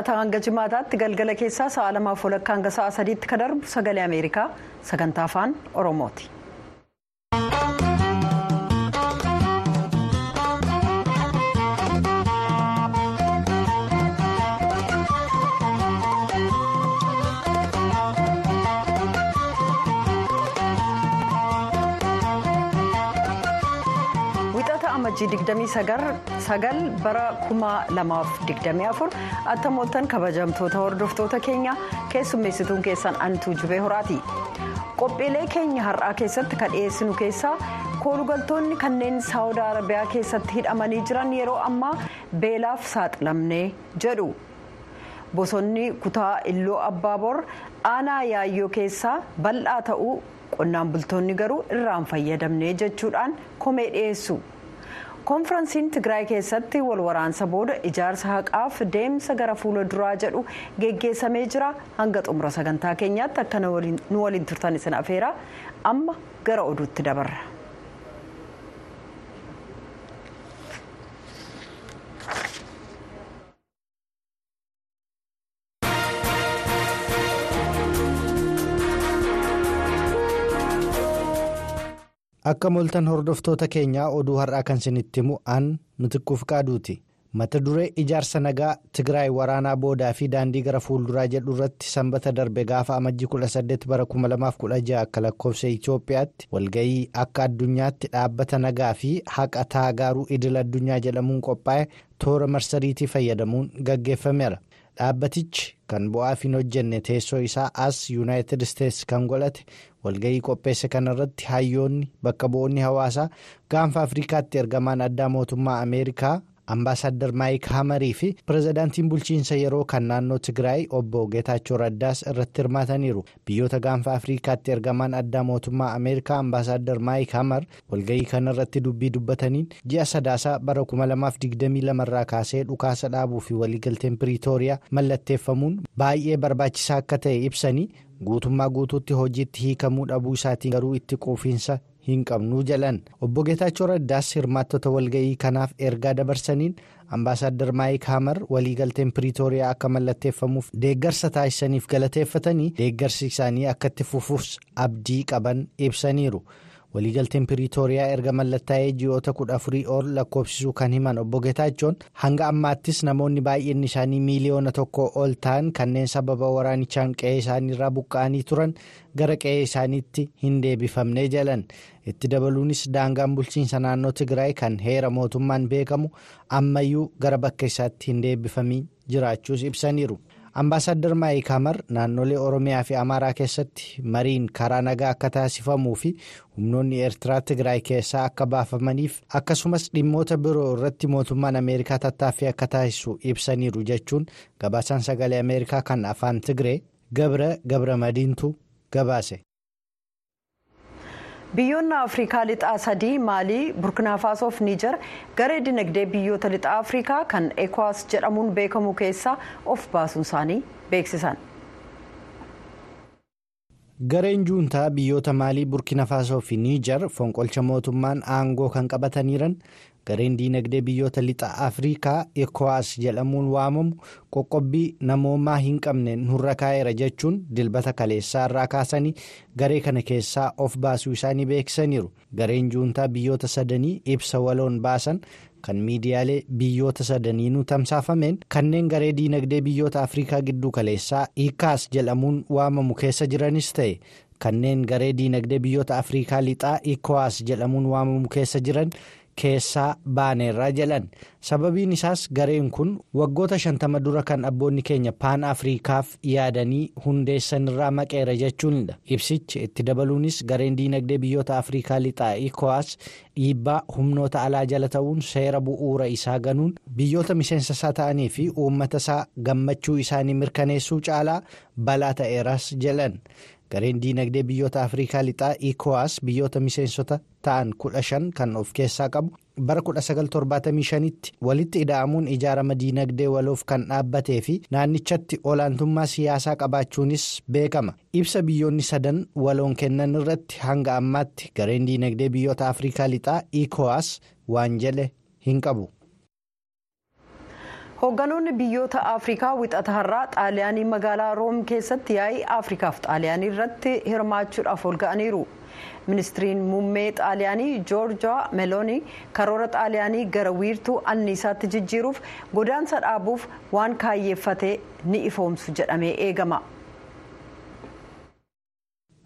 wixata hanga jimaataatti galgala keessaa sa'a lamaaf walakkaa hanga sa'a sadiitti kan darbu sagalee ameerikaa sagantaa afaan oromooti. Amajjii 29 bara 2024 attamooltan kabajamtoota hordoftoota keenya keessummeessituun keessan antuu jubee horaati qophiilee keenya har'aa keessatti kan dhiyeessinu keessaa koolugaltoonni kanneen saawud arabiyaa keessatti hidhamanii jiran yeroo ammaa beelaaf saaxilamnee jedhu bosonni kutaa illoo abbaabor aanaa yaayyoo keessaa bal'aa ta'uu qonnaan bultoonni garuu irraan fayyadamnee jechuudhaan komee dhiyeessu. Koonfiraansiin tigraay keessatti wal waraansa booda ijaarsa haqaaf deemsa gara fuula duraa jedhu geggeessamee jira hanga xumura sagantaa keenyaatti akka nu waliin turtan isin afeera amma gara oduutti dabarra. Akka moltan hordoftoota keenyaa oduu har'aa kan isinitti himu an nutikkuuf qaaduuti mata duree ijaarsa nagaa tigraay waraanaa boodaa fi daandii gara fuulduraa jedhu irratti sanbata darbe gaafa amajjii 18 bara 2016 akka lakkoofsa itiyoophiyaatti walga'ii akka addunyaatti dhaabbata nagaa fi haqa taagaaruu idil addunyaa jedhamuun qophaa'e toora marsariitii fayyadamuun gaggeeffameera. dhaabbatichi kan bu'aaf hin hojjenne teessoo isaa as yuunaayitid isteetsi kan godhate walga'ii qopheesse kanarratti hayyoonni bakka bu'oonni hawaasaa gaanfa afrikaatti ergamaan addaa mootummaa ameerikaa ambaasaddar maayik hamarii fi pirezidaantiin bulchiinsa yeroo kan naannoo tigraay obbo geetaachoo raddaas irratti hirmaataniiru. Biyyoota gaanfa afrikaatti ergamaan addaa mootummaa ameerikaa ambaasaddar maayik hamar walga'ii kanarratti dubbii dubbataniin ji'a sadaasaa bara 2022 irraa kaasee dhukaasa dhaabuu fi waliigalteen piriitooriyaa mallatteeffamuun baay'ee barbaachisaa akka ta'e ibsanii guutummaa guutuutti hojiitti hiikamuu dhabuu isaatiin garuu itti quufiinsa hin qabnuu jalan obbo geetaachoo raddaas hirmaattota walga'ii kanaaf ergaa dabarsaniin ambaasaddar maayik hamar waliigalteen piriitooriyaa akka mallatteeffamuuf deeggarsa taasisaniif galateeffatanii deeggarsi isaanii akka itti fufuus abdii qaban ibsaniiru. Waliigalteen piriitooriyaa erga mallattaa'ee ji'oota kudha afurii ol lakkoofsisuu kan himan obbo Geetaachoon hanga ammaattis namoonni baay'een isaanii miiliyoona tokko ol ta'an kanneen sababa waraanichaan qe'ee isaaniirraa buqqa'anii turan gara qe'ee isaaniitti hin deebifamnee jalan itti dabaluunis daangaan bulchiinsa naannoo Tigraay kan heera mootummaan beekamu ammayyuu gara bakka isaatti hin deebifamiin jiraachuus ibsaniiru. Ambaasaddar maayik hamar naannolee oromiyaa fi amaaraa keessatti mariin karaa nagaa akka taasifamuu fi humnoonni eertiraa tigraay keessaa akka baafamaniif akkasumas dhimmoota biroo irratti mootummaan ameerikaa tattaaffii akka taasisu ibsaniiru jechuun gabaasaan sagalee ameerikaa kan afaan tigree gabra gabra madiintu gabaase. Biyyoonni afrikaa lixaa sadii maalii burkinaafaasaa fi niijar garee dinagdee biyyoota lixaa afrikaa kan ekwaas jedhamuun beekamu keessaa of baasuun isaanii beeksisan. gareen juuntaa biyyoota maalii burkinaafaasaa fi niijar fonqolcha mootummaan aangoo kan qabataniiran gareen diinagdee biyyoota lixa afrikaa ekwaas jedhamuun waamamu qoqqobbii namoomaa hin qabne nurra kaa'eera jechuun dilbata kaleessaa irraa kaasanii garee kana keessaa of baasuu isaanii beeksisaniiru gareen juuntaa biyyoota sadanii ibsa waloon baasan kan miidiyaalee biyyoota sadaniinuu tamsaafameen kanneen garee diinagdee biyyoota afrikaa gidduu kaleessaa ikaas jedhamuun waamamu keessa jiranis ta'e kanneen garee diinagdee biyyoota afrikaa lixaa ikowaas jedhamuun waamamu keessa jiran. Keessaa baaneerraa jedhan sababiin isaas gareen kun waggoota shantama dura kan abboonni keenya paan afriikaaf yaadanii hundeessanirraa maqeera jechuunidha ibsichi itti dabaluunis gareen diinagdee biyyoota afriikaa lixaa ikowaas dhiibbaa humnoota alaa jala ta'uun seera bu'uura isaa ganuun biyyoota miseensa isaa ta'anii fi uummata isaa gammachuu isaanii mirkaneessuu caalaa balaa ta'eeras jedhan. gareen diinagdee biyyoota afriikaa lixaa ikowaas biyyoota miseensota ta'an kudha shan kan of keessaa qabu bara 1975tti walitti ida'amuun ijaarama diinagdee waloof kan dhaabbatee fi naannichatti olaantummaa siyaasaa qabaachuunis beekama ibsa biyyoonni sadan waloon kennan irratti hanga ammaatti gareen diinagdee biyyoota afriikaa lixaa ikowaas waan jedhe hin qabu. hoogganoonni biyyoota afrikaa wixata har'aa xaaliyaanii magaalaa room keessatti yaa'ii afrikaaf xaaliyaanii irratti hirmaachuudhaaf ol ga'aniiru ministiriin muummee xaaliyaanii joorjaa meeloonii karoora xaaliyaanii gara wiirtuu anniisaatti jijjiiruuf godaansa dhaabuuf waan kaayyeeffate ni ifoomsu jedhamee eegama.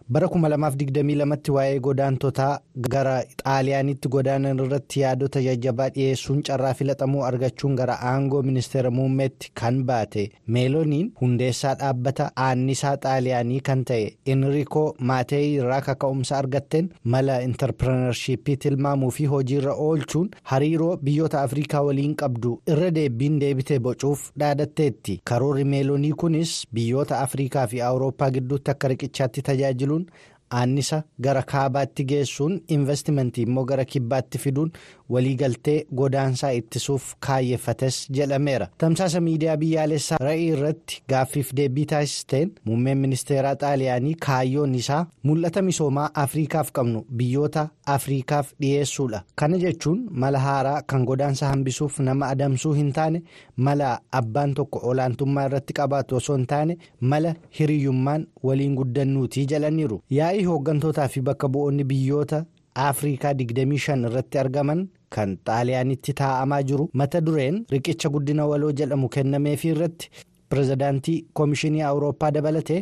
Bara 2022tti waa'ee godaantotaa gara xaaliyaanitti godaanan irratti yaadota jajjabaa dhiyeessuun carraa filatamuu argachuun gara aangoo ministeera muummeetti kan baate meelooniin hundeessaa dhaabbata aannisaa xaaliyaanii kan ta'e enriikoo maateeyii irraa kaka'umsa argatteen mala intarpireenarshiippii tilmaamuu fi hojiirra oolchuun hariiroo biyyoota afrikaa waliin qabdu irra deebiin deebitee bocuuf dhaadatteetti karoorri meeloonii kunis biyyoota afrikaa fi awurooppaa gidduutti akka riqichaatti tajaajilu. ooluun annisa gara kaabaatti geessuun investimentii immoo gara kibbaatti fiduun waliigaltee godaansaa ittisuuf kaayyeeffates jedhameera. Tamsaasa miidiyaa biyyaalessaa ra'ii irratti gaaffiif deebii taasisteen muummeen ministeeraa xaaliyaanii kaayyoon isaa mul'ata misoomaa afriikaaf qabnu biyyoota afriikaaf dhiyeessuudha. Kana jechuun mala haaraa kan godaansa hambisuuf nama adamsuu hin taane mala abbaan tokko olaantummaa irratti qabaatu osoo hin taane mala hiriyyummaan waliin guddannuutii jedhaniiru yaa'ii hooggantootaa fi bakka bu'oonni biyyoota afrikaa 25 irratti argaman kan xaaliyaanitti taa'amaa jiru mata dureen riqicha guddina waloo jedhamu kennameefii irratti pirezidaantii koomishinii awurooppaa dabalatee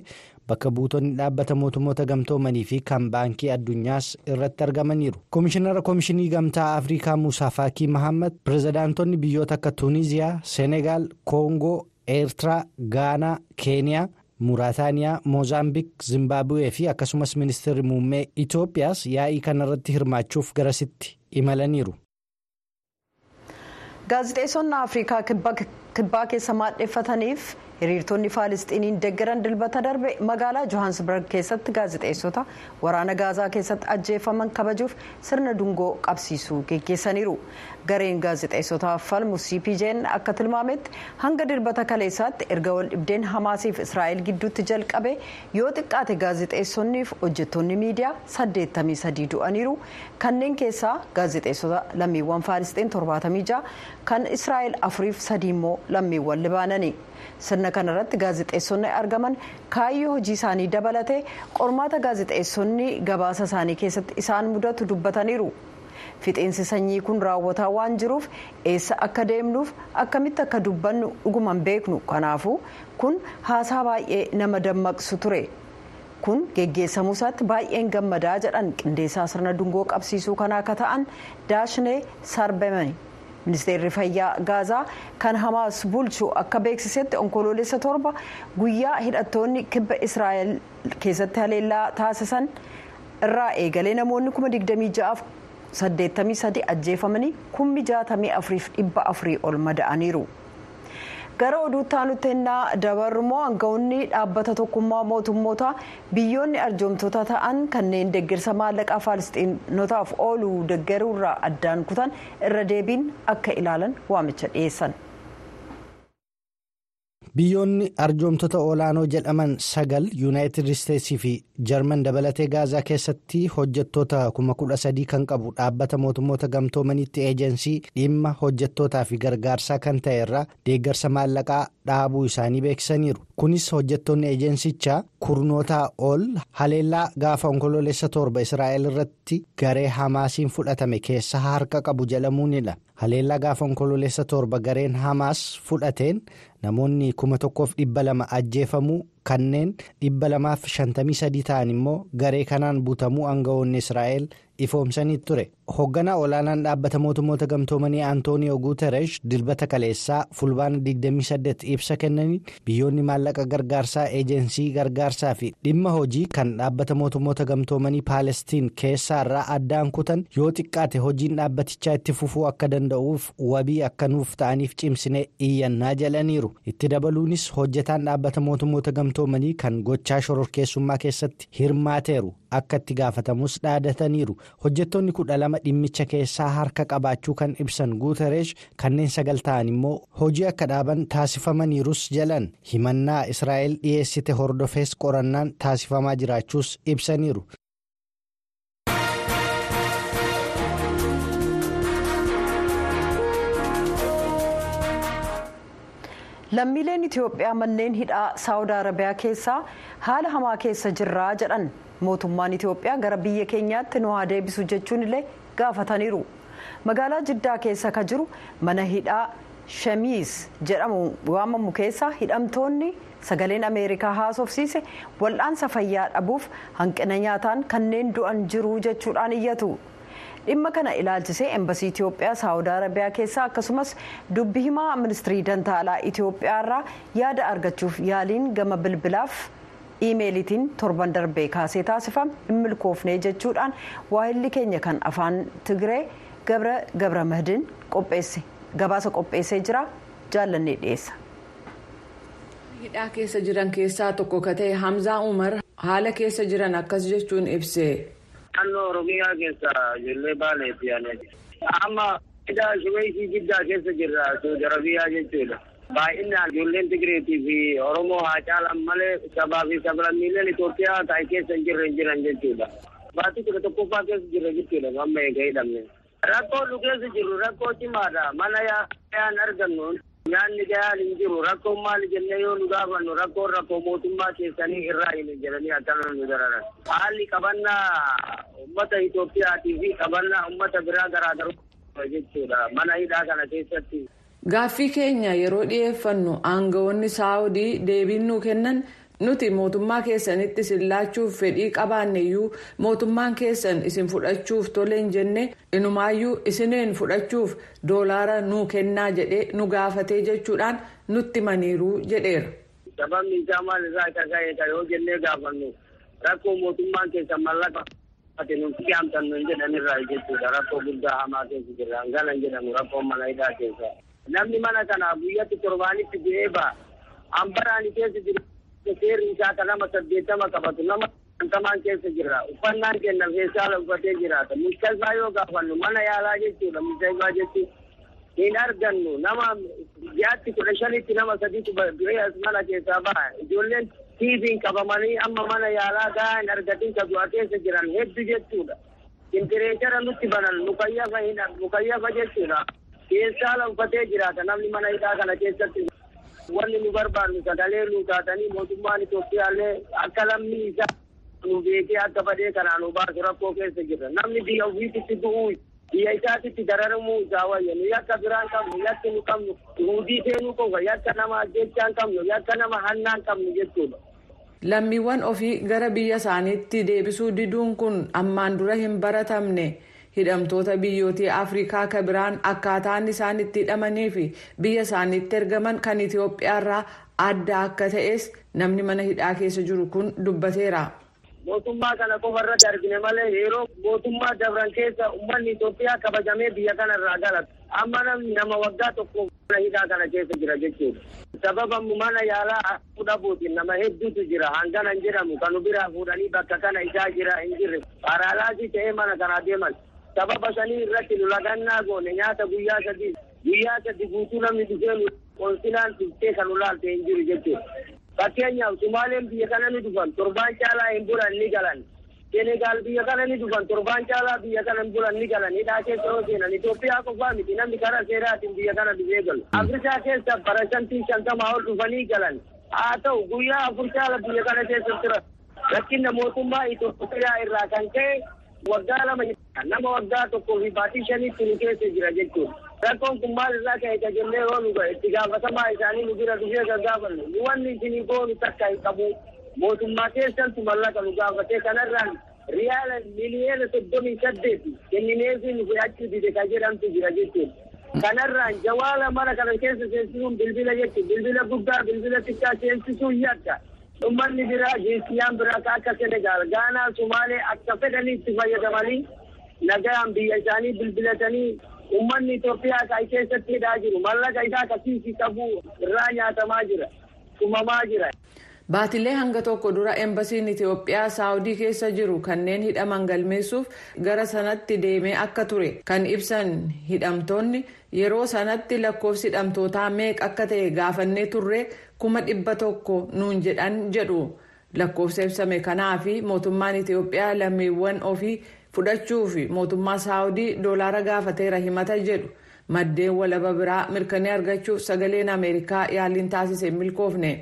bakka buutonni dhaabbata mootummoota gamtoomanii fi kan baankii addunyaas irratti argamaniiru koomishinara koomishinii gamtaa afrikaa muusaa faakii mahammad pirezidaantonni biyyoota akka tuuniziyaa seenegaal koongoo eertiraa gaanaa keeniyaa. Muraataaniyaa moozaambiik zimbaabuwee fi akkasumas ministeerri muummee itoophiyaas yaa'ii kanarratti hirmaachuuf garasitti imalaniiru. gaazixeessonni afrikaa kibbaa keessa maadheeffataniif hiriirtonni faalisxiiniin deeggaran dilbata darbe magaalaa johaansburg keessatti gaazixeessota waraana gaazaa keessatti ajjeefaman kabajuuf sirna dungoo qabsiisuu geggeessaniiru gareen gaazixeessotaaf falmu cpj'n akka tilmaametti hanga dilbata kaleessaatti erga wal dhibdeen hamaasiif israa'el gidduutti jalqabe yoo xiqqaate gaazixeessonniif hojjettoonni miidiyaa 83 du'aniiru kanneen keessaa gaazixeessota lammiiwwan faalisxiin 76 kan israa'el afuriif sadii immoo lammiiwwan libaanani. sirna kanarratti gaazixeessonni argaman kaayyoo hojii isaanii dabalatee qormaata gaazixeessonni gabaasa isaanii keessatti isaan mudatu dubbataniiru fixiinsi sanyii kun raawwataa waan jiruuf eessa akka deemnuuf akkamitti akka dubbannu dhuguman beeknu? Kanaafuu kun haasaa baay'ee nama dammaqsu ture. Kun geggeessamuu isaatti baay'een gammadaa jedhan. Qindeessaa sirna dungoo qabsiisuu kanaa akka ta'an daashnee sarbamani. ministeerri fayyaa gaazaa kan hamaas bulchu akka beeksisetti onkoloolessa torba guyyaa hidhattoonni kibba israa'el keessatti haleellaa taasisan irraa eegalee namoonni kuma 26 ajjeefamanii kummi 64,400 ol mada'aniiru. gara oduutti aanutti ennaa aangawoonni dhaabbata tokkummaa mootummoota biyyoonni arjoomtoota ta'an kanneen deeggarsa maallaqaa faalisxiinotaaf oolu deeggaruurraa addaan kutan irra deebiin akka ilaalan waamicha dhiyeessan. Biyyoonni arjoomtota olaanoo jedhaman sagal yuunaayitid isteetsii fi jarman dabalatee gaazaa keessatti hojjettoota kuma kudha sadii kan qabu dhaabbata mootummoota gamtoomaniitti eejensii dhimma hojjettootaa fi gargaarsaa kan ta'e irraa deeggarsa maallaqaa dhaabuu isaanii beeksisaniiru kunis hojjettoonni eejensichaa kurnootaa ol haleellaa gaafa onkoloolessa torba israa'el irratti garee hamaasiin fudhatame keessa harka qabu jedhamuunidha haleellaa gaafa onkoloolessa torba gareen hamaas fudhateen namoonni kuma tokkoof dhibba lama ajjeefamuu kanneen dhibba lamaaf shantamii sadii ta'an immoo garee kanaan butamuu aangawoonni israa'el ifoomsanii ture. Hoogganaa olaanaan dhaabbata mootummoota gamtoomanii antooniyoo guuteresh dilbata kaleessaa fulbaana 28 ibsa kennaniin biyyoonni maallaqa gargaarsaa eejensii gargaarsaa fi dhimma hojii kan dhaabbata mootummoota gamtoomanii paalestiin keessaarraa addaan kutan yoo xiqqaate hojiin dhaabbatichaa itti fufuu akka danda'uuf wabii akka nuuf ta'aniif cimsinee iyyannaa jalaniiru. Itti dabaluunis hojjetaan dhaabbata mootummoota gamtoomanii kan gochaa shororkeessummaa keessatti hirmaateeru akka itti gaafatamus dhaadataniiru hojjettoonni kudha lama dhimmicha keessaa harka qabaachuu kan ibsan guuteresh kanneen sagal ta'an immoo hojii akka dhaaban taasifamaniirus jalan himannaa israa'el dhiyeessite hordofees qorannaan taasifamaa jiraachuus ibsaniiru. Lammiileen itiyoophiyaa manneen hidhaa saawud arabiyaa keessaa haala hamaa keessa jirraa jedhan mootummaan itiyoophiyaa gara biyya keenyaatti nu haa deebisu jechuun illee gaafataniiru magaalaa jiddaa keessa ka jiru mana hidhaa shamiis jedhamu waamamu keessa hidhamtoonni sagaleen ameerikaa haasofsiise wal'aansa fayyaa dhabuuf hanqina nyaataan kanneen du'an jiru jechuudhaan iyyatu. Dhimma kana ilaalchisee embasii itiyoophiyaa saawud arabiyaa keessaa akkasumas dubbi himaa ministirii dantaalaa itiyoophiyaa irraa yaada argachuuf yaaliin gama bilbilaaf iimeelitiin torban darbee kaasee taasifame hin milkoofne jechuudhaan waahilli keenya kan afaan tigree gabra gabra mahdiin qopheesse gabaasa qopheessee jira jaallannee dhiyeessa. hidhaa keessa jiran keessaa tokko ka ta'e hamzaa umar haala keessa jiran akkas jechuun ibse. Naannoo oromiyaa keessa ijoollee baaleetti yaane amma hidhaa shubeysii jiddaa keessa jirra saudi arabiyaa jechuudha baay'inaan ijoolleen tigreetii fi oromoo haa caalan malee sabaa fi sablammiileen itoophiyaa ta'e keessa hin jirre hin jiran jechuudha baatii kudha tokkoffaa keessa jirra jechuudha amma eega hidhamne rakkoo nu keessa jirru rakkoo cimaadha mana yaan argannu nyaanni gahaan hin jiru rakkoon maali jennee yoo nu gaafannu rakkoon rakkoo mootummaa keessanii irraa hin jedhanii akkana nu dararan haalli qabannaa ummata Itoophiyaatii fi qabannaa ummata biraa garaagarummaa jechuudha mana hidhaa kana keessatti. Gaaffii keenya yeroo dhiyeeffannu aangawoonni saawudii deebiin nuu kennan nuti mootummaa keessanitti isin laachuuf fedhii qabaanneyyuu mootummaan keessan isin fudhachuuf tole hin jenne inumaayyuu isineen fudhachuuf doolaara nuu kennaa jedhee nu gaafatee jechuudhaan nutti maniiruu jedheera. Sababni isaa maal irraa akka ka'e yoo jennee gaafannu rakkoo mootummaan keessan mallaqa ati nuti yaamtan nun jedhanirraa jechuudha rakkoo guddaa hamaa keessa jirra hangana jedhamu rakkoo mana hidhaa keessa. Namni mana kana guyyatti torbaanitti du'ee ba'a. Ambaraani keessa jiru seerri isaa nama saddeettama qabatu nama shantamaan keessa jira. Uffannaan kenna feesaala uffatee jiraata. Muccasaa yoo gaafannu mana yaalaa jechuudha. Muccasaa jechuun hin argannu nama jaatti kudha shanitti nama sadiitu du'ee mana keessaa ba'a. Ijoolleen tiiviin qabamanii amma mana yaalaa gahaa hin argatin ka du'a keessa jiran hedduu jechuudha. Timpireechara nutti banan mukayyafa jechuudha. Feesaala uffatee jiraata namni mana hidhaa kana keessatti. Wanni nu barbaannu sagalee nu taatanii mootummaan Itoophiyaallee akka lammii isaa nu beekee akka badee kanaa nu baasu rakkoo keessa jirra. Namni biyya ofiitti du'uu biyya isaatitti dararamuu isaa wayya nu yakka biraan qabnu yakki nu qabnu huudii seenuu qofa yakka nama ajjechaan qabnu yakka nama hannaan qabnu jechuudha. Lammiiwwan ofii gara biyya isaaniitti deebisuu diduun kun ammaan dura hin baratamne. Hidhamtoota biyyootii afrikaa ka biraan akkaataan isaan itti hidhamanii fi biyya isaaniitti ergaman kan itiyoophiyaarraa adda akka ta'es namni mana hidhaa keessa jiru kun dubbateera. mootummaa kana qofa irratti argine malee yeroo mootummaa dabran keessa uummanni Itoophiyaa kabajamee biyya kanarraa galata amma namni nama waggaa tokko mana hidhaa kana keessa jira jechuudha. sababa mana yaalaa fudhabuutiin nama hedduutu jira hangana hin jedhamu kan biraa fuudhanii bakka kana isaa jira hin jirre paaraalaasii ta'ee mana kana deeman. Sababa sanii irratti nu lagannaa goone nyaata guyyaa sadii guyyaa sadi guutuu namni dhufee nu qoonsilaan tuftee kan ulaalte hin jiru jechuudha. Fakkeenyaaf Sumaaleen biyya kana ni dhufan torbaan caalaa hin bulan ni galan. Senegaal biyya kana ni dhufan torbaan caalaa biyya kana hin bulan ni galan. Hidhaa keessa yoo seenan Itoophiyaa qofaa miti namni karaa seeraatiin biyya kana dhufee galu. Afrikaa keessa parsantii shantamaa ol dhufanii galan. Haa ta'u guyyaa afur caala biyya kana keessa turan. Rakkina mootummaa Itoophiyaa irraa kan ka'e waggaa lama nama waggaa tokkoo fi baatii shaniitti nu keessa jira jechuudha. Rakkoon kun maal irraa ka'e ka jennee yoo nu ga'e itti gaafatamaa isaanii nu bira dhufee gaggaafannu nu wanni isinii goonu takka hin qabu mootummaa keessantu mallaqa nu gaafatee kanarraan riyaala miliyoona soddomii saddeet kennineefii nu fudhachuu dide ka jedhamtu jira jechuudha. Kanarraan jawaala mana kana keessa seensisuun bilbila jechuudha. Bilbila guddaa bilbila xiqqaa seensisuun yakka. ummanni biraa jinsiyaan biraa ka akka senegaal gaanaa sumaalee akka fedhanii itti fayyadamanii nagaan biyya isaanii bilbilatanii ummanni Itoophiyaa kan keessatti hidhaa jiru mallaqa isaa kasiisii qabu irraa nyaatamaa jira tumamaa jira. Baatilee hanga tokko dura embasiin Itoophiyaa saawudii keessa jiru kanneen hidhaman galmeessuuf gara sanatti deemee akka ture kan ibsan hidhamtoonni yeroo sanatti lakkoofsi hidhamtootaa meeqa akka ta'e gaafannee turre kuma dhibba tokko nuun jedhan jedhu lakkoofsa ibsame kanaa fi mootummaan Itoophiyaa lammiiwwan ofii fudhachuu fi mootummaa saawudii doolaara gaafateera himata jedhu maddeen walaba biraa mirkanii argachuuf sagaleen ameerikaa yaaliin taasise milkoofne.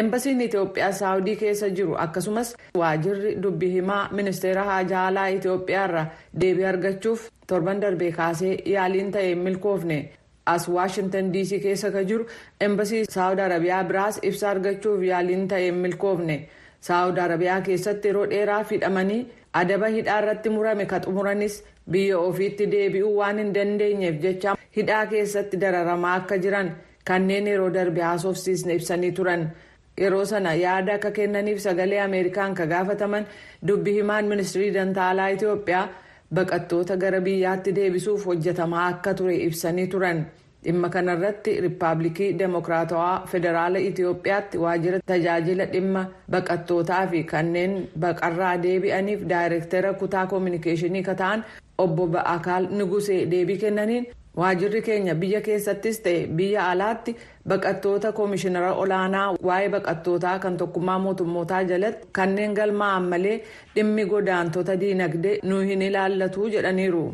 Eembasiin Itoophiyaa Saawudii keessa jiru akkasumas waajirri dubbii himaa ministeera haajaa alaa Itoophiyaarra deebii argachuuf torban darbee kaasee yaaliin ta'e milkoofne. As Waashintan DC keessa ka jiru eembasii Saawud Arabiyaa biraas ibsa argachuuf yaaliin ta'e milkoofne. Saawud Arabiyaa keessatti yeroo dheeraa hidhamanii adaba hidhaa irratti murame ka xumuranis biyya ofiitti deebi'uu waan hin dandeenyeef jecha hidhaa keessatti dararamaa akka jiran kanneen yeroo darbe haasofsiisne ibsanii turan. yeroo sana yaada akka kennaniif sagalee ameerikaan ka gaafataman dubbi himaan ministirii dantaalaa itiyoophiyaa baqattoota gara biyyaatti deebisuuf hojjetamaa akka ture ibsanii turan dhimma kanarratti riippaabilikii deemokiraatawaa federaala itiyoophiyaatti waajjira tajaajila dhimma baqattootaa fi kanneen baqarraa deebi'aniif daayireektara kutaa koominikeeshinii ka ta'an obbo ba'akaal nugusee deebii kennaniin. waajirri keenya biyya keessattis ta'e biyya alaatti baqattoota koomishinara olaanaa waa'ee baqattootaa kan tokkummaa mootummootaa jalatti kanneen galmaa'an malee dhimmi godaantota diinagdee nu hin ilaallatu jedhaniiru.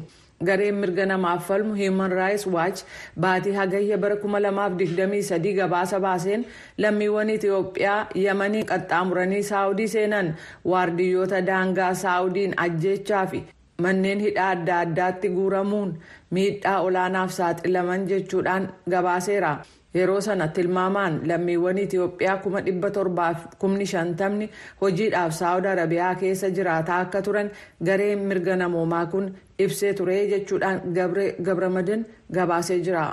Gareen mirga namaaf falmu human rights watch baatii hagayya bara 2023 gabaasa baaseen lammiiwwan itiyoophiyaa yamanii qaxxaamuranii saawudii seenan waardiyyoota daangaa saawudiin ajjeechaa fi manneen hidhaa adda addaatti guuramuun miidhaa olaanaaf saaxilaman jechuudhaan gabaaseera yeroo sana tilmaamaan lammiiwwan itiyoophiyaa kuma dhibba torbaaf kumni shantamni hojiidhaaf saawud arabiyaa keessa jiraataa akka turan gareen mirga namoomaa kun ibsee ture jechuudhaan gabramadin gabaasee jira.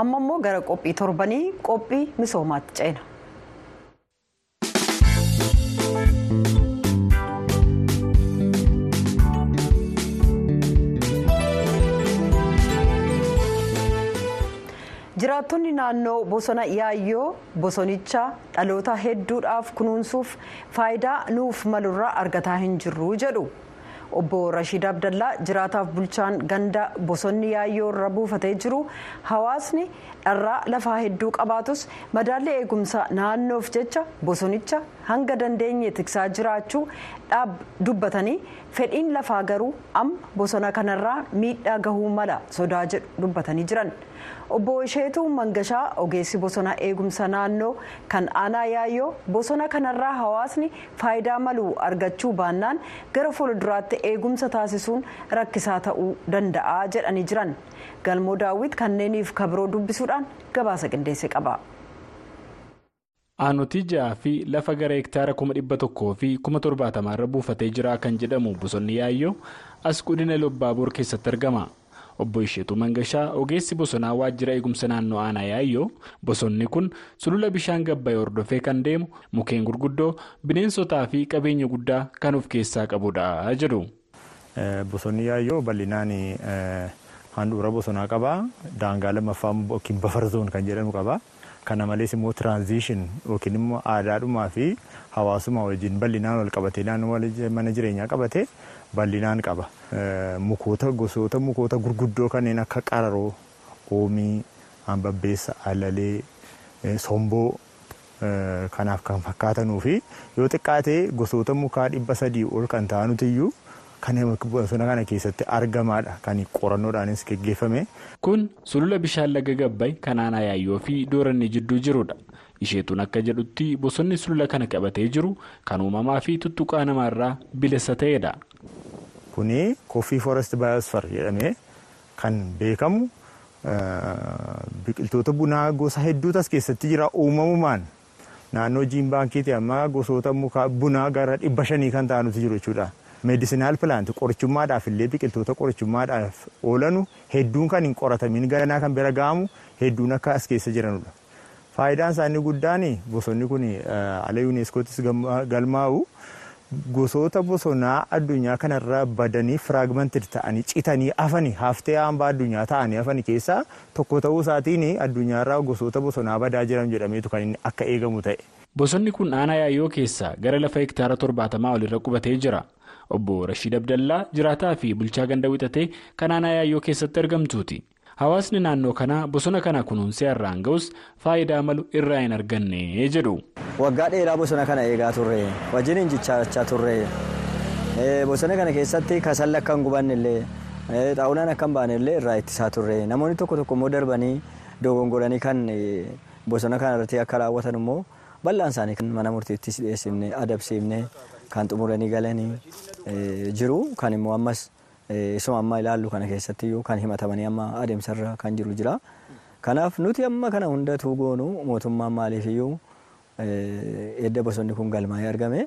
amma immoo gara qophii torbanii qophii misoomaatti ceena. Jiraattonni naannoo bosona yaayyoo bosonicha dhaloota hedduudhaaf kunuunsuuf faayidaa nuuf malurraa argataa hin jirru jedhu. obbo rashiid abdallaa jiraataaf bulchaan ganda bosonni yaayyoo irra buufatee jiru hawaasni dharraa lafaa hedduu qabaatus madaalli eegumsa naannoof jecha bosonicha hanga dandeenye tiksaa jiraachuu dubbatanii fedhiin lafaa garuu amma bosona kanarraa miidhaa gahuu mala sodaa jedhu dubbatanii jiran. Obbo isheetuu mangashaa ogeessi bosona eegumsa naannoo kan aanaa yaayyoo bosona kanarraa hawaasni faayidaa malu argachuu baannaan gara fuulduraatti eegumsa taasisuun rakkisaa ta'uu danda'a jedhanii jiran galmoo daawwit kanneeniif kabiroo dubbisuudhaan gabaasa qindeesse qaba. Aanotii ja'aa fi lafa gara hektaara kuma dhibba tokkoo fi kuma torbaatamaa buufatee jira kan jedhamu bosonni yaayyoo as godina lobbaaboor keessatti argama. Obbo isheetu mangashaa ogeessi bosonaa waajjira eegumsa naannoo aanaa yaayyoo bosonni kun sulula bishaan gabbayee hordofee kan deemu mukkeen gurguddoo bineensotaa fi qabeenya guddaa kan of keessaa qabudha jedhu. bosonni yaayyoo bal'inaan handhuura bosonaa qaba daangaa lammaffaa yookiin bafar zoon kan jedhamu qaba kana malees immoo tiraanziishin yookiin immoo aadaadhumaa fi hawaasummaa wajjin bal'inaan wal qabatee naannoo mana jireenyaa qabate. Bal'inaan qaba mukoota gosoota mukoota gurguddoo kanneen akka qararoo oomii hambabbeessa alalee somboo kanaaf kan fakkaatanuu fi yoo xiqqaatee gosoota mukaa dhibba sadii ol kan ta'anutiyyuu kan bosona kana keessatti argamaadha kan qorannoodhaanis geggeeffame. kun sulula bishaan laga gabbay kan aanaa yaayyoo fi dooranni jidduu jirudha. isheetuun akka jedhutti bosonni sulula kana qabatee jiru kan uumamaa fi tuttuqaa namaarraa bilisa ta'edha. Kuni koffii forest biosfer jedhamee kan beekamu biqiltoota bunaa gosa hedduutu as keessatti jira uumamumaan naannoo jiimbaankiitti amma gosoota mukaa bunaa gara dhibba shanii kan ta'anutu jiru jechuudha. meedisinaal pilaanti qorichummaadhaaf illee biqiltoota qorichummaadhaaf oolanu hedduun kan hin qoratamin ganaa kan bira ga'amu hedduun akka as keessa jiranudha. faayidaan isaanii guddaan bosonni kun ala yuuneeskootis galmaa'u gosoota bosonaa addunyaa kanarraa badanii firaagmantid ta'anii citanii hafani haftee hambaa addunyaa ta'anii hafani keessaa tokko ta'uu isaatiin addunyaarraa gosoota bosonaa badaa jiran jedhameetu kan inni akka eegamu ta'e. Bosonni kun aanaa yaayyoo keessaa gara lafa hektaara torbaatamaa olirra qubatee jira. Obbo Rashiid Abdallaa jiraataa fi bulchaa ganda wixatee kan aanaa yaayyoo keessatti argamtuuti. Hawaasni naannoo kanaa bosona kana kunuunsee har'aan ga'us faayidaa malu irraa hin arganne jedhu. Waggaa dheeraa bosona kana eegaa turre wajjin injichaachaa turre. Bosona kana keessatti kasalli akka hin gubanne illee xaawulaan akka hin baane illee irraa ittisaa turre. Namoonni tokko tokko immoo darbanii dogongoranii kan bosona kana irratti akka raawwatan immoo bal'aan isaanii kan mana murtiittis dhiyeessifne adabsiifne kan xumuranii galanii jiru. Kan immoo ammas isuma amma ilaallu kana keessatti iyyuu kan himatamanii amma adeemsarra kan jiru jira kanaaf nuti amma kana hundatu goonu mootummaan maaliif iyyuu edda bosonni kun galmaa'ee argame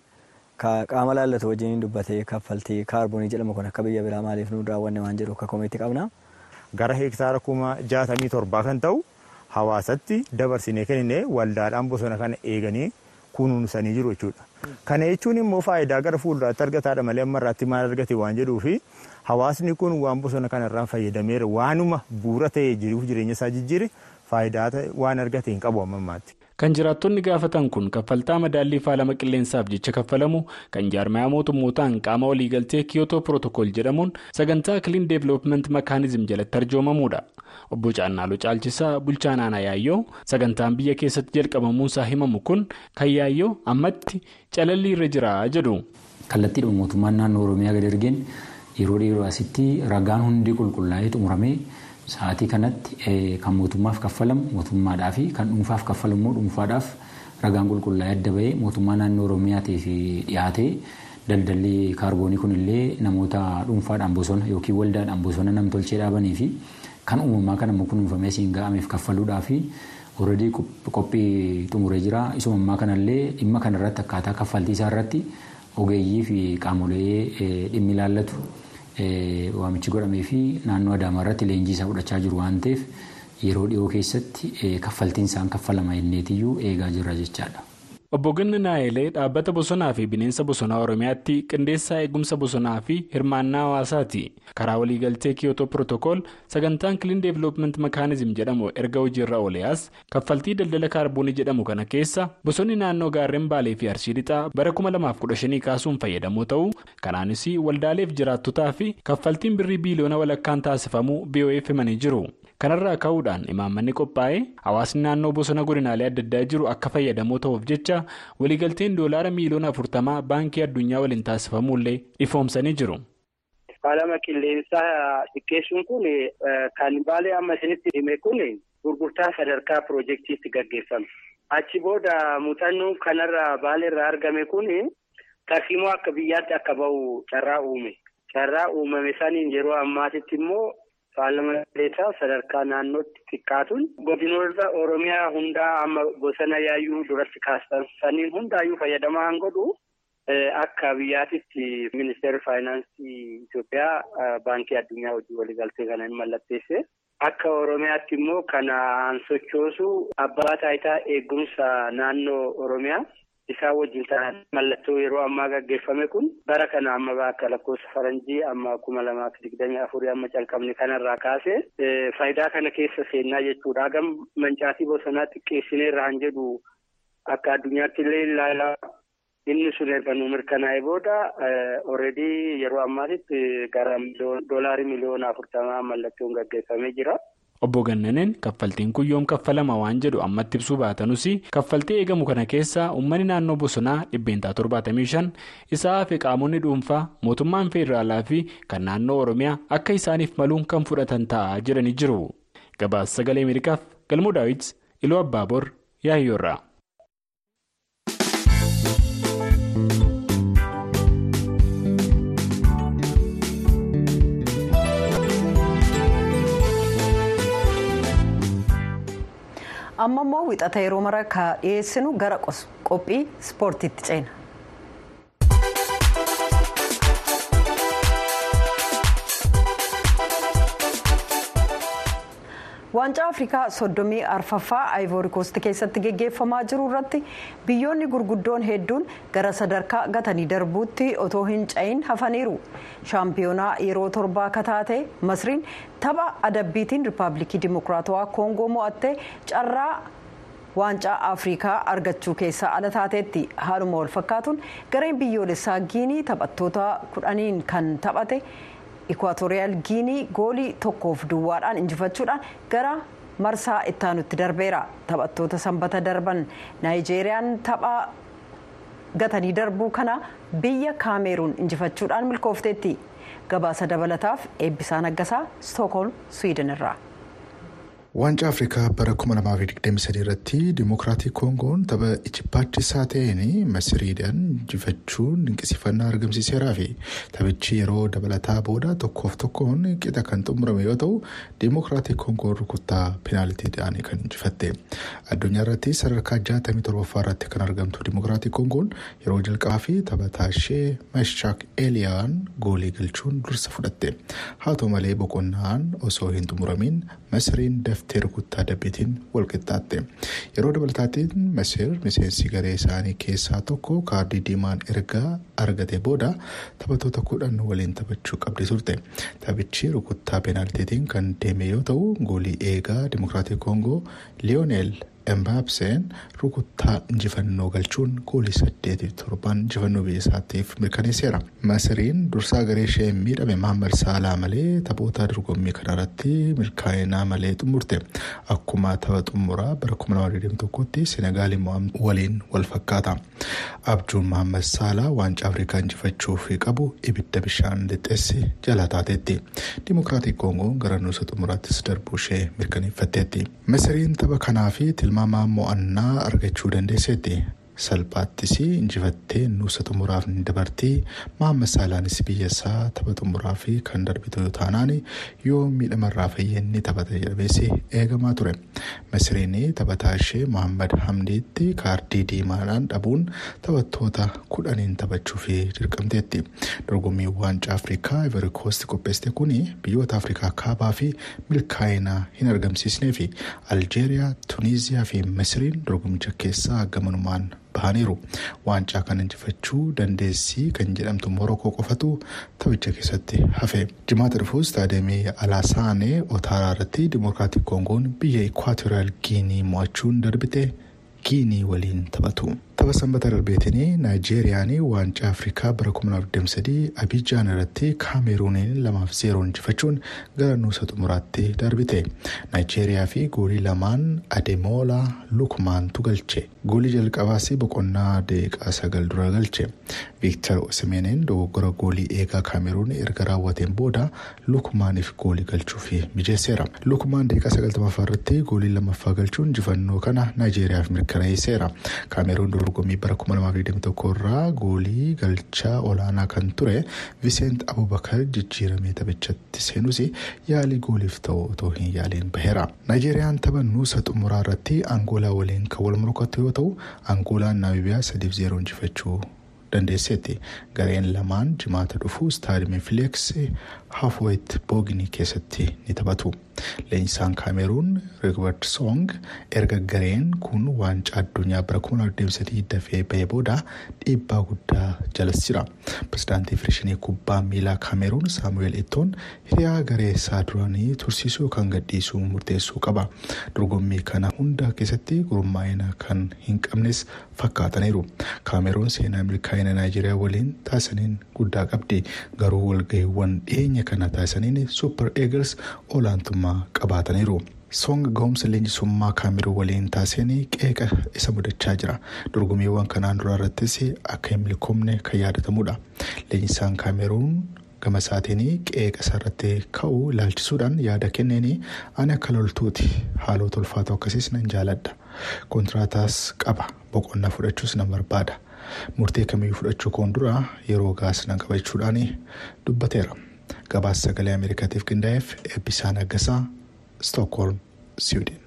qaama laallatu wajjin dubbatee kaffaltii kaarboonii jedhamu kun akka biyya biraa maaliif nu raawwanne waan jedhu akka komeetti qabna. Gara hektaara kuma jaatamii torbaa kan ta'u hawaasatti dabarsinee kennine waldaadhaan bosona kana eeganii kunuunsanii jiru jechuudha. Kana jechuun immoo faayidaa gara fuulduraatti argataadha malee amma irraatti maal argate waan jedhuufi hawaasni kun waan bosona kanarraan fayyadameera waanuma bu'uura ta'ee jiruuf jireenya isaa jijjiire faayidaa waan argate hin qabu amma ammaatti. Kan jiraattonni gaafatan kun kaffaltaa madaallii faalama qilleensaaf jecha kaffalamu kan jaarmayaa mootummootaan qaama waliigaltee kiyotoo pirootokool jedhamuun sagantaa kiliin deevilooppimenti makaanizim jalatti arjoomamudha. Obbo Caannaaloo Caalchisaa bulchaa naannoo Yaayyoo sagantaan biyya keessatti jalqabamuunsaa himamu kun kan Yaayyoo ammatti calallii irra jira jedhu. Kallattiidhuma mootummaan naannoo Oromiyaa gadi ergeen yeroo dheeroo asitti ragaan hundi qulqullaa'ee xumuramee. Sa'aatii kanatti kan mootummaaf kaffalamu mootummaadhaa fi kan dhuunfaaf kaffalamu immoo dhuunfaadhaaf ragaan qulqullaa'ee adda bahee mootummaa naannoo Oromiyaatiif dhiyaatee daldalli kaarboonii kunillee namoota dhuunfaadhaan bosona yookiin waldaadhaan bosona namtolchee dhaabanii fi kan uumamaa kan immoo kunuunfamee siin ga'ameef kaffaluudhaa fi oolredii qophii xumuree jira. Isuma ammaa kanallee dhimma kanarratti akkaataa kaffaltii isaa irratti ogeeyyii fi qaamolee dhimmi ilaallatu. Waamichi godhamee fi naannoo adaamaa irratti leenjii isaa fudhachaa jiru waan ta'eef yeroo dhiyoo keessatti kaffaltiin isaan kaffalama inneetiyyuu eegaa jirra jechaadha. Obbo Ganna Naayelee dhaabbata bosonaa fi bineensa bosonaa Oromiyaatti qindeessaa eegumsa bosonaa fi hirmaannaa hawaasaati. Karaa waliigaltee Kiyotoo Pirootokool sagantaan kiliin deevilooppimenti makaanizim jedhamu erga hojiirra ooleas kaffaltii daldala kaarboonii jedhamu kana keessa bosonni naannoo gaarreen baalee fi arsii lixaa bara 2015 kaasuun fayyadamoo ta'uu kanaanis waldaaleef jiraattotaa fi kaffaltiin birrii biiliyoona walakkaan taasifamuu BOF himanii jiru. Kanarraa ka'uudhaan imaammanni qophaa'ee hawaasni naannoo bosona godinaalee adda addaa jiru akka fayyadamoo ta'uuf jecha waliigalteen doolaara miiliyoona afurtamaa baankii addunyaa waliin taasifamuullee ifoomsanii jiru. Faalama qilleensaa xiqqeessuun kun kan baalee amma isinitti hime kun gurgurtaa sadarkaa piroojeektiitti gaggeeffame. Achi booda muuxannoon kanarraa baaleerraa argame kun tarsiimoo akka biyyaatti akka bahu carraa uume. Carraa uumame saniin yeroo ammaatitti immoo. Faalama qilleensaa sadarkaa naannootti xiqqaatuun godinoota Oromiyaa hundaa amma bosona yaayyuu duratti kaastan saniin hundaayyuu fayyadamaa kan godhu akka biyyaatitti ministeerri faayinaansii Itoophiyaa baankii addunyaa hojii waliigaltee kana mallatteesse. Akka Oromiyaatti immoo kanaan sochoosu abbaa taayitaa eegumsa naannoo Oromiyaa. Isaan wajjin ta'an mallattoo yeroo ammaa gaggeeffame kun bara kana amma akka lakkoofsa faranjii amma kuma lamaa fi digdamii afurii amma calqabne kanarraa kaasee faayidaa kana keessa seennaa jechuudha. Hagam mancaatii bosonaa xiqqeessineerra han jedhu akka addunyaatti illee ilaalaa inni sun erga nu mirkanaa'e booda ooredii yeroo ammaatitti gara doolaarii miliyoona afurtamaa mallattoon gaggeeffamee jira. Obbo Gannaneen kaffaltiin kun yoom kaffalama waan jedhu ammatti ibsuu baatanus kaffaltii eegamu kana keessaa uummanni naannoo bosonaa dhibbeentaa torbaatamii shan isaa fi qaamonni dhuunfaa mootummaan federaalaa fi kan naannoo oromiyaa akka isaaniif maluun kan fudhatan ta'a jedhanii jiru. Gabaasa sagalee Ameerikaaf galmoo daawwiti iluu abbaaboor yaayyoorraa. Amma immoo wixata yeroo mara ka dhiyeessinu gara qophii ispoortiitti ceena. Waancaa afrikaa soddomii arfaffaa aayivoori koost keessatti geggeeffamaa jiru irratti biyyoonni gurguddoon hedduun gara sadarkaa gatanii darbuutti otoo hin cayin hafaniiru shaampiyoonaa yeroo torbaa kataate masriin tapha adabbiitiin riippaabilikii dimokiraatawaa koongoo mo'attee carraa waancaa afrikaa argachuu keessaa ala taateetti haaluma wal fakkaatuun gareen biyyoolessaa giinii taphattoota kudhaniin kan taphate. Ikwaatooriyaal Giinii goolii tokkoof duwwaadhaan injifachuudhaan gara marsaa ittaanutti darbeera. Taphattoota sanbata darban Naayijeeriyaan tapha gatanii darbuu kana biyya Kaameeruun injifachuudhaan milkoofteetti. Gabaasa dabalataaf eebbisaa naggasaa Stookholm Swiidin irraa. Waancaa Afrikaa bara 2023 irratti Dimookiraatii Koongoon tapha ijibbaadhisaa ta'een Masiriidhaan injifachuun dinqisiifannaa argamsiiseeraa fi taphichi yeroo dabalataa booda tokkoof tokkoon qixa kan xumurame yoo ta'u Dimookiraatii Koongoon rukuttaa peenaalitiidhaan kan injifatte. Addunyaa irratti sadarkaa 67ffaa irratti kan argamtu Dimookiraatii Koongoon yeroo jalqabaa fi taphataa ishee Meshaak Eeliyaan goolii galchuun dursa fudhatte. Haa ta'u malee boqonnaan osoo hin xumuramin Masiriin daftee rukuttaa dabbiitiin walqixxaatte yeroo dabalataatiin masir miseensi garee isaanii keessaa tokko kaardii diimaan erga argate booda taphattoota kudhan waliin taphachuu qabdi turte. Taphichi rukuttaa peenaaltiitiin kan deeme yoo ta'u goolii eegaa dimokiraatii koongoo liyoonel embaabseen rukuttaa injifannoo galchuun goolii saddeetiif torban injifannoo biyya isaatiif mirkaneesseera. Masiriin dursaa garee ishee miidhame Mahammad Saalaa malee taphoota dorgommii kanarratti milkaa'inaa malee xumurte. Akkuma tapha xumuraa bara 2021tti Senegaal waliin wal fakkaata. Abjuun Mahammad Saalaa waancaa Afrikaa injifachuuf qabu ibidda bishaan lixxeessi jala taateetti. Dimokiraatii Koongoon gara nuusa xumuraattis darbuu ishee mirkaneeffatteetti. Masiriin tapha kanaa fi tilmaamaa mo'annaa argachuu dandeesseetti. Salphaattis injifattee nuusa xumuraaf ni dabartii Mahammad Saalaanis biyya isaa tapha xumuraa fi kan darbitu yoo taanaan yoo miidhamarraa fayyinni taphata jedhamees eegamaa ture. Masiriin taphataa ishee Mahammad Hamdiitti kaardii diimaadhaan dhabuun taphattoota kudhaniin taphachuuf dirqamteetti. Dorgommii waancaa Afrikaa Ivory Coast qopheessite kun biyyoota Afrikaa kaabaa fi milkaa'ina hin argamsiisnee fi Aljeeriyaa, Tuniiziyaa fi Masiriin dorgommicha keessaa gamanumaan bahaniiru waancaa kan injifachuu dandeessii kan jedhamtu morokoo qofatu taphicha keessatti hafe. Jimaata dhufu istaadiyeemii alaasaanee otaaraa irratti dimokiraatik koongoon biyya ikwaatoriyaal giinii mo'achuun darbite. Giinii waliin taphatu. Tapha sanbata darbeetiin naayijeeriyaan waancaa afrikaa bara 2023 abijaan irratti kaameruuniin lamaaf zeeroo injifachuun gara nuusa xumuraatti darbite naayijeeriyaa fi goolii lamaan adeemoola lukmaantu galche goolii jalqabaas boqonnaa daqiiqaa sagal dura galche viiktar osimeeneen dogoggora goolii eegaa kaameruun erga raawwateen booda lukmaaniif goolii galchuuf mijeesseera lukmaan daqiiqaa sagaltamaffaa irratti goolii lammaffaa galchuun injifannoo kana naayijeeriyaaf mirkaneesseera kaameruun dorgommii bara 2021 irraa goolii galchaa olaanaa kan ture viseent abubakar jijjiiramee taphichatti seenus yaalii gooliif ta'u otoo hin yaaliin baheera naayijeeriyaan tapha nuusa xumuraa irratti angoolaa waliin kan wal morkattu yoo ta'u angoolaan naamibiyaa 3-0 injifachuu dandeesseetti gareen lamaan jimaata dhufu istaadiyemii fileeks haafooyit booginii keessatti ni taphatu leenjisaan kaameruun rigbert song erga gareen kun waancaa addunyaa bara 2023 dafee bahee booda dhiibbaa guddaa jalas jira pirezidaantii federeeshinii kubbaa miilaa kaameruun saamu'eel etoon hiriyaa garee isaa duraanii tursiisuu yookaan gadhiisuu murteessuu qaba dorgommii kana hunda keessatti gurmaa'ina kan hin qabnes fakkaataniiru kaameruun seenaa milkaa'ina naayijeeriyaa waliin taasisaniin guddaa qabdi garuu walgahiiwwan dhiyeenya kana taasisaniin suupper eegals olaantummaa qabaataniiru. Song gahumsa leenjisummaa kaameruun waliin taasisanii qeeqa isa mudachaa jira. Dorgommiiwwan kanaan dura irrattis akka hin milkoomne kan yaadatamudha. Leenjisaan kaameruun gama isaatiin qeeqa isarratti ka'u ilaalchisuudhaan yaada kenneen ani akka loltuuti haalota ulfaatoo akkasiis nan jaaladha. Kontiraataas qaba boqonnaa fudhachuus nan barbaada. Murtee kamiyyuu fudhachuu koon dura yeroo gaas nan qabachuudhaan dubbateera. Gabaasa sagalee Ameerikaatiif qindaa'eef eebbisaa naggasaa Stookholm, Siwiidin.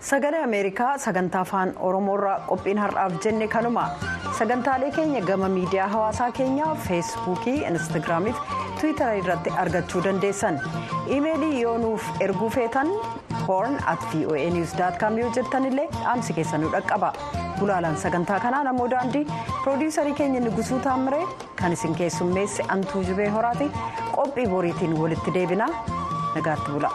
Sagalee Ameerikaa sagantaa afaan Oromoorraa qophiin har'aaf jenne kanuma sagantaalee keenya gama miidiyaa hawaasaa keenyaa feesbuukii instaagiraamii fi tiwiitara irratti argachuu dandeessan iimeelii yoo nuuf erguu feetan horn at voa news yoo jettan illee dhaamsi keessan nu dhaqqaba gulaalaan sagantaa kanaa namoo daandii piroodiyuusarii keenya nugusuu taamiree kan isin keessummeesse antuu jubee horaati qophii boriitiin walitti deebinaa nagaatti bula.